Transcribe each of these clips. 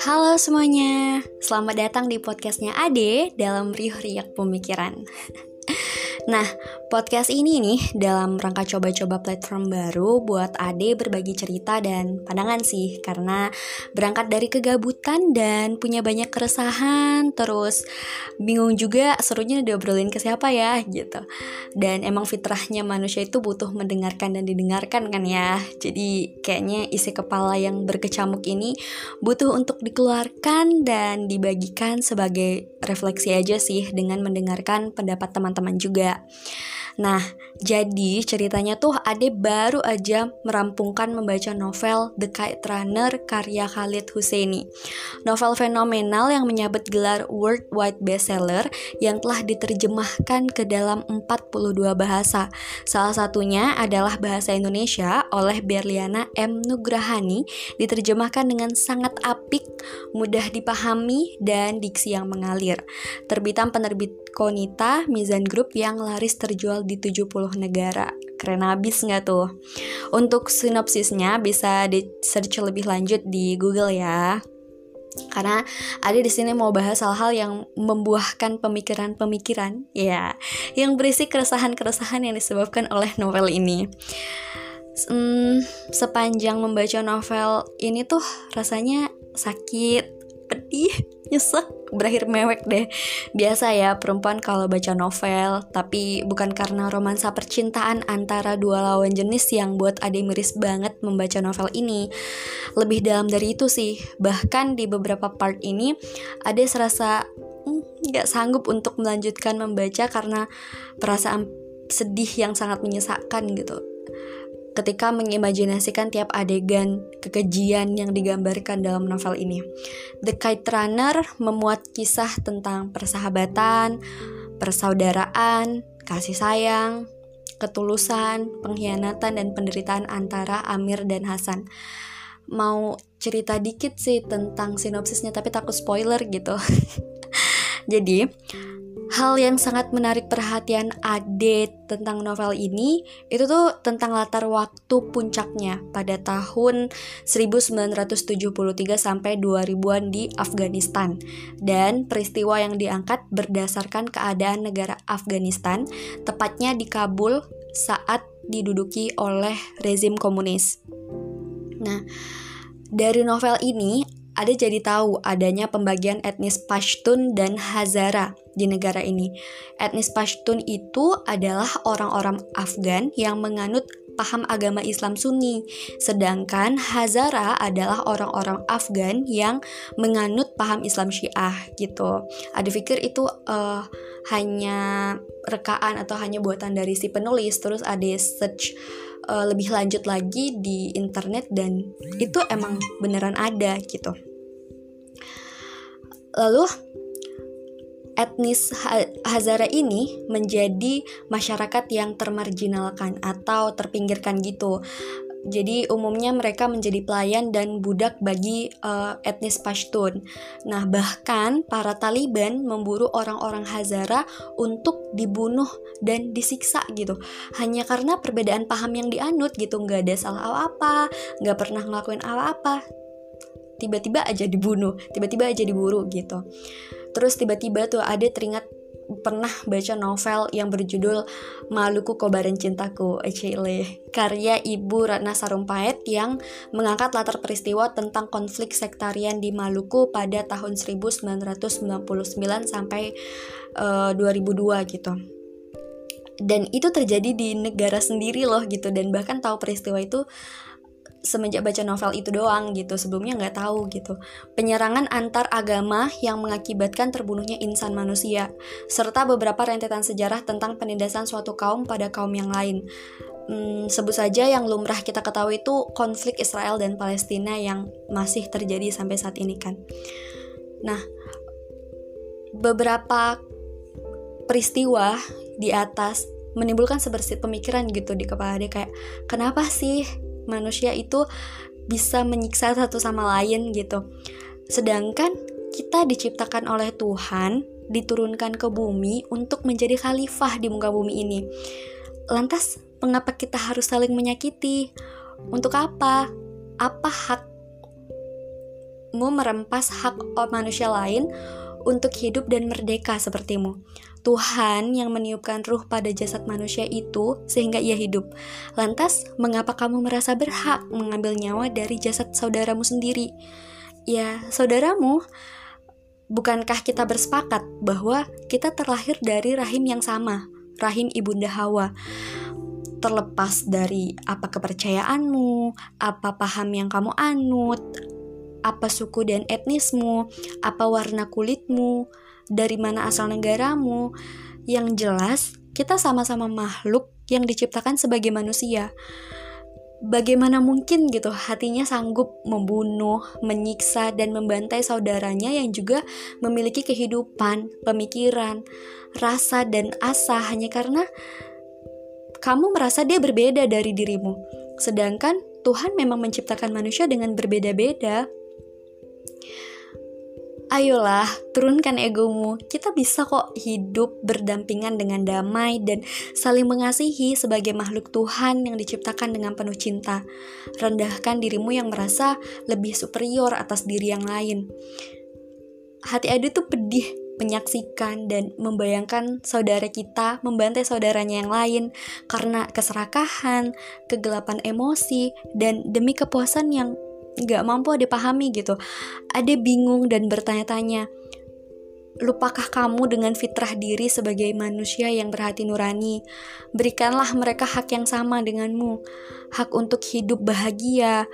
Halo semuanya, selamat datang di podcastnya Ade dalam Riuh Riak Pemikiran. Nah, podcast ini nih dalam rangka coba-coba platform baru buat Ade berbagi cerita dan pandangan sih karena berangkat dari kegabutan dan punya banyak keresahan terus bingung juga serunya diobrolin ke siapa ya gitu. Dan emang fitrahnya manusia itu butuh mendengarkan dan didengarkan kan ya. Jadi kayaknya isi kepala yang berkecamuk ini butuh untuk dikeluarkan dan dibagikan sebagai refleksi aja sih dengan mendengarkan pendapat teman-teman juga. あ! Nah, jadi ceritanya tuh Ade baru aja merampungkan membaca novel The Kite Runner karya Khalid Husseini. Novel fenomenal yang menyabet gelar worldwide bestseller yang telah diterjemahkan ke dalam 42 bahasa. Salah satunya adalah bahasa Indonesia oleh Berliana M. Nugrahani diterjemahkan dengan sangat apik, mudah dipahami, dan diksi yang mengalir. Terbitan penerbit Konita Mizan Group yang laris terjual di 70 negara. Keren abis nggak tuh? Untuk sinopsisnya bisa di search lebih lanjut di Google ya. Karena ada di sini mau bahas hal-hal yang membuahkan pemikiran-pemikiran, ya, yang berisi keresahan-keresahan yang disebabkan oleh novel ini. Hmm, sepanjang membaca novel ini tuh rasanya sakit, pedih, nyesek, berakhir mewek deh. Biasa ya perempuan kalau baca novel, tapi bukan karena romansa percintaan antara dua lawan jenis yang buat Ade miris banget membaca novel ini. Lebih dalam dari itu sih, bahkan di beberapa part ini Ade serasa hmm, nggak hmm, sanggup untuk melanjutkan membaca karena perasaan sedih yang sangat menyesakkan gitu ketika mengimajinasikan tiap adegan kekejian yang digambarkan dalam novel ini. The Kite Runner memuat kisah tentang persahabatan, persaudaraan, kasih sayang, ketulusan, pengkhianatan, dan penderitaan antara Amir dan Hasan. Mau cerita dikit sih tentang sinopsisnya, tapi takut spoiler gitu. Jadi, hal yang sangat menarik perhatian Ade tentang novel ini itu tuh tentang latar waktu puncaknya pada tahun 1973 sampai 2000-an di Afghanistan dan peristiwa yang diangkat berdasarkan keadaan negara Afghanistan tepatnya di Kabul saat diduduki oleh rezim komunis. Nah, dari novel ini ada jadi tahu adanya pembagian etnis Pashtun dan Hazara di negara ini. Etnis Pashtun itu adalah orang-orang Afgan yang menganut paham agama Islam Sunni, sedangkan Hazara adalah orang-orang Afgan yang menganut paham Islam Syiah gitu. Ada pikir itu uh, hanya rekaan atau hanya buatan dari si penulis, terus ada search uh, lebih lanjut lagi di internet dan itu emang beneran ada gitu. Lalu etnis Hazara ini menjadi masyarakat yang termarginalkan atau terpinggirkan gitu. Jadi umumnya mereka menjadi pelayan dan budak bagi uh, etnis Pashtun. Nah bahkan para Taliban memburu orang-orang Hazara untuk dibunuh dan disiksa gitu. Hanya karena perbedaan paham yang dianut gitu, nggak ada salah apa-apa, nggak pernah ngelakuin apa-apa. Tiba-tiba aja dibunuh, tiba-tiba aja diburu gitu. Terus tiba-tiba tuh ada teringat pernah baca novel yang berjudul Maluku Kobaran Cintaku Ecile karya Ibu Ratna Sarumpait yang mengangkat latar peristiwa tentang konflik sektarian di Maluku pada tahun 1999 sampai uh, eh, 2002 gitu. Dan itu terjadi di negara sendiri loh gitu. Dan bahkan tahu peristiwa itu semenjak baca novel itu doang gitu sebelumnya nggak tahu gitu. Penyerangan antar agama yang mengakibatkan terbunuhnya insan manusia serta beberapa rentetan sejarah tentang penindasan suatu kaum pada kaum yang lain. Hmm, sebut saja yang lumrah kita ketahui itu konflik Israel dan Palestina yang masih terjadi sampai saat ini kan. Nah beberapa peristiwa di atas menimbulkan sebersih pemikiran gitu di kepala dia kayak kenapa sih manusia itu bisa menyiksa satu sama lain gitu. Sedangkan kita diciptakan oleh Tuhan, diturunkan ke bumi untuk menjadi khalifah di muka bumi ini. Lantas, mengapa kita harus saling menyakiti? Untuk apa? Apa hak merempas hak manusia lain untuk hidup dan merdeka sepertimu. Tuhan yang meniupkan ruh pada jasad manusia itu sehingga ia hidup. Lantas, mengapa kamu merasa berhak mengambil nyawa dari jasad saudaramu sendiri? Ya, saudaramu, bukankah kita bersepakat bahwa kita terlahir dari rahim yang sama, rahim ibunda Hawa? Terlepas dari apa kepercayaanmu, apa paham yang kamu anut, apa suku dan etnismu, apa warna kulitmu, dari mana asal negaramu. Yang jelas, kita sama-sama makhluk yang diciptakan sebagai manusia. Bagaimana mungkin gitu hatinya sanggup membunuh, menyiksa, dan membantai saudaranya yang juga memiliki kehidupan, pemikiran, rasa, dan asa hanya karena kamu merasa dia berbeda dari dirimu. Sedangkan Tuhan memang menciptakan manusia dengan berbeda-beda. Ayolah, turunkan egomu. Kita bisa kok hidup berdampingan dengan damai dan saling mengasihi sebagai makhluk Tuhan yang diciptakan dengan penuh cinta. Rendahkan dirimu yang merasa lebih superior atas diri yang lain. Hati Adu tuh pedih menyaksikan dan membayangkan saudara kita membantai saudaranya yang lain karena keserakahan, kegelapan emosi, dan demi kepuasan yang nggak mampu ada pahami gitu ada bingung dan bertanya-tanya Lupakah kamu dengan fitrah diri sebagai manusia yang berhati nurani? Berikanlah mereka hak yang sama denganmu, hak untuk hidup bahagia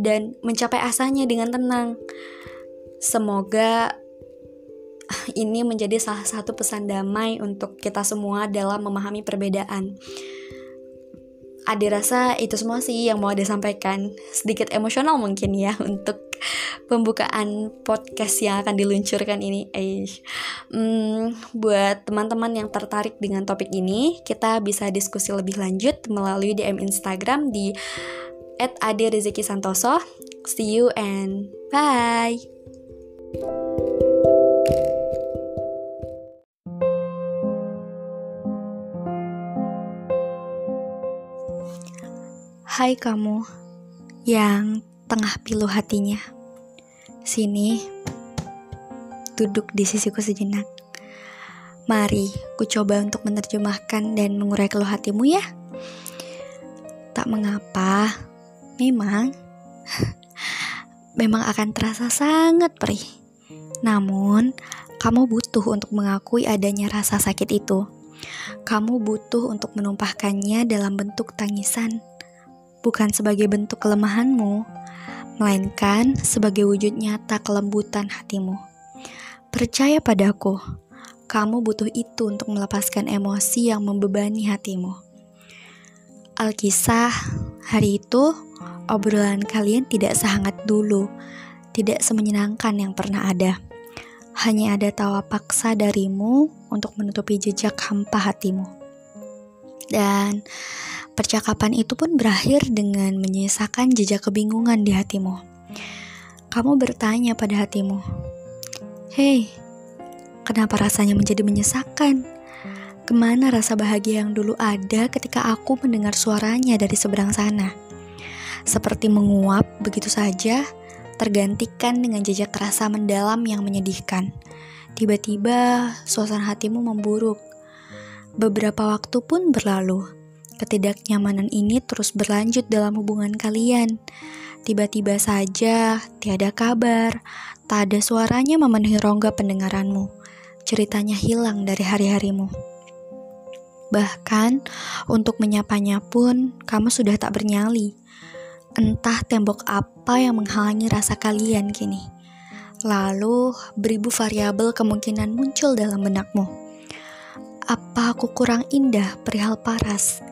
dan mencapai asanya dengan tenang. Semoga ini menjadi salah satu pesan damai untuk kita semua dalam memahami perbedaan. Ade rasa itu semua sih yang mau Ade sampaikan. Sedikit emosional mungkin ya untuk pembukaan podcast yang akan diluncurkan ini. Eish. Hmm, buat teman-teman yang tertarik dengan topik ini, kita bisa diskusi lebih lanjut melalui DM Instagram di @ade_rezeki_santoso. See you and bye. Hai kamu yang tengah pilu hatinya. Sini, duduk di sisiku sejenak. Mari, ku coba untuk menerjemahkan dan mengurai keluh hatimu ya. Tak mengapa, memang memang akan terasa sangat perih. Namun, kamu butuh untuk mengakui adanya rasa sakit itu. Kamu butuh untuk menumpahkannya dalam bentuk tangisan bukan sebagai bentuk kelemahanmu, melainkan sebagai wujud nyata kelembutan hatimu. Percaya padaku, kamu butuh itu untuk melepaskan emosi yang membebani hatimu. Alkisah, hari itu obrolan kalian tidak sehangat dulu, tidak semenyenangkan yang pernah ada. Hanya ada tawa paksa darimu untuk menutupi jejak hampa hatimu. Dan Percakapan itu pun berakhir dengan menyisakan jejak kebingungan di hatimu. Kamu bertanya pada hatimu, "Hei, kenapa rasanya menjadi menyesakan? Ke mana rasa bahagia yang dulu ada ketika aku mendengar suaranya dari seberang sana?" Seperti menguap begitu saja, tergantikan dengan jejak rasa mendalam yang menyedihkan. Tiba-tiba, suasana hatimu memburuk. Beberapa waktu pun berlalu Ketidaknyamanan ini terus berlanjut dalam hubungan kalian. Tiba-tiba saja, tiada kabar, tak ada suaranya memenuhi rongga pendengaranmu. Ceritanya hilang dari hari-harimu. Bahkan, untuk menyapanya pun, kamu sudah tak bernyali. Entah tembok apa yang menghalangi rasa kalian kini. Lalu, beribu variabel kemungkinan muncul dalam benakmu. Apa aku kurang indah perihal paras?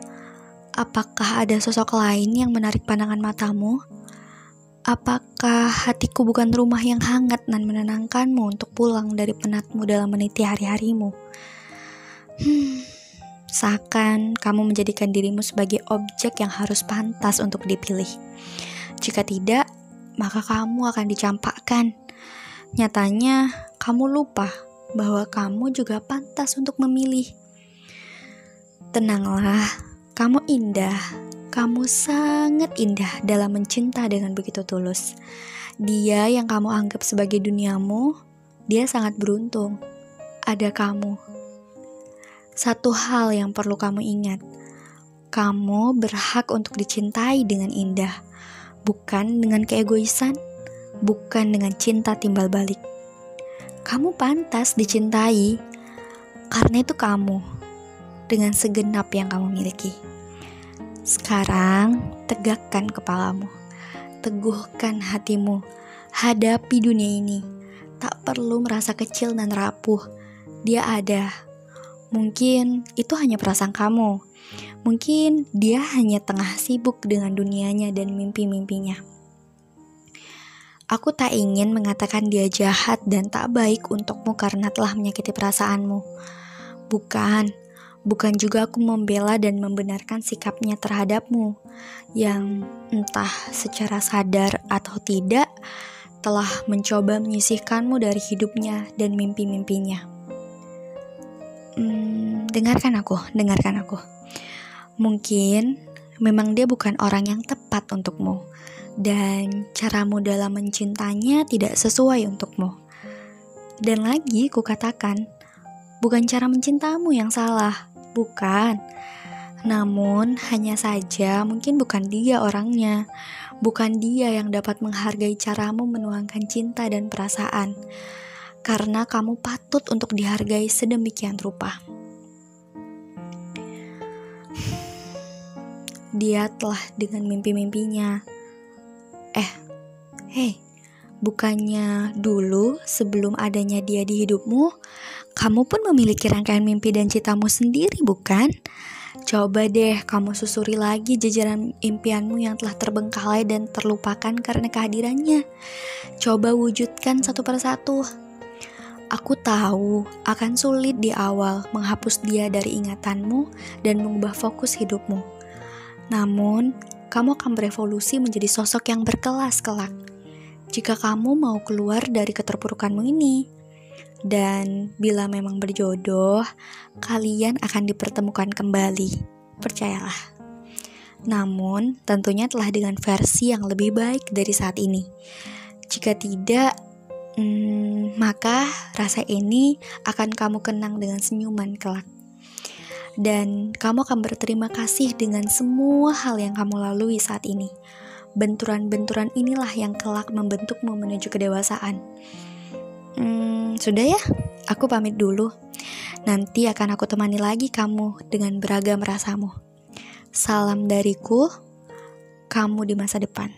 Apakah ada sosok lain yang menarik pandangan matamu? Apakah hatiku bukan rumah yang hangat dan menenangkanmu untuk pulang dari penatmu dalam meniti hari-harimu? Hmm, seakan kamu menjadikan dirimu sebagai objek yang harus pantas untuk dipilih. Jika tidak, maka kamu akan dicampakkan. Nyatanya, kamu lupa bahwa kamu juga pantas untuk memilih. Tenanglah, kamu indah, kamu sangat indah dalam mencinta dengan begitu tulus. Dia yang kamu anggap sebagai duniamu, dia sangat beruntung. Ada kamu. Satu hal yang perlu kamu ingat, kamu berhak untuk dicintai dengan indah, bukan dengan keegoisan, bukan dengan cinta timbal balik. Kamu pantas dicintai karena itu kamu dengan segenap yang kamu miliki. Sekarang, tegakkan kepalamu, teguhkan hatimu, hadapi dunia ini. Tak perlu merasa kecil dan rapuh. Dia ada. Mungkin itu hanya perasaan kamu. Mungkin dia hanya tengah sibuk dengan dunianya dan mimpi-mimpinya. Aku tak ingin mengatakan dia jahat dan tak baik untukmu karena telah menyakiti perasaanmu. Bukan, bukan juga aku membela dan membenarkan sikapnya terhadapmu yang entah secara sadar atau tidak telah mencoba menyisihkanmu dari hidupnya dan mimpi-mimpinya. Hmm, dengarkan aku, dengarkan aku. Mungkin memang dia bukan orang yang tepat untukmu dan caramu dalam mencintanya tidak sesuai untukmu. Dan lagi kukatakan, bukan cara mencintamu yang salah, bukan. Namun hanya saja mungkin bukan dia orangnya, bukan dia yang dapat menghargai caramu menuangkan cinta dan perasaan. Karena kamu patut untuk dihargai sedemikian rupa. Dia telah dengan mimpi-mimpinya, Eh, hei, bukannya dulu sebelum adanya dia di hidupmu, kamu pun memiliki rangkaian mimpi dan citamu sendiri, bukan? Coba deh kamu susuri lagi jajaran impianmu yang telah terbengkalai dan terlupakan karena kehadirannya. Coba wujudkan satu persatu. Aku tahu akan sulit di awal menghapus dia dari ingatanmu dan mengubah fokus hidupmu. Namun, kamu akan berevolusi menjadi sosok yang berkelas kelak. Jika kamu mau keluar dari keterpurukanmu ini, dan bila memang berjodoh, kalian akan dipertemukan kembali. Percayalah. Namun, tentunya telah dengan versi yang lebih baik dari saat ini. Jika tidak, hmm, maka rasa ini akan kamu kenang dengan senyuman kelak dan kamu akan berterima kasih dengan semua hal yang kamu lalui saat ini. Benturan-benturan inilah yang kelak membentukmu menuju kedewasaan. Hmm, sudah ya, aku pamit dulu. Nanti akan aku temani lagi kamu dengan beragam rasamu. Salam dariku, kamu di masa depan.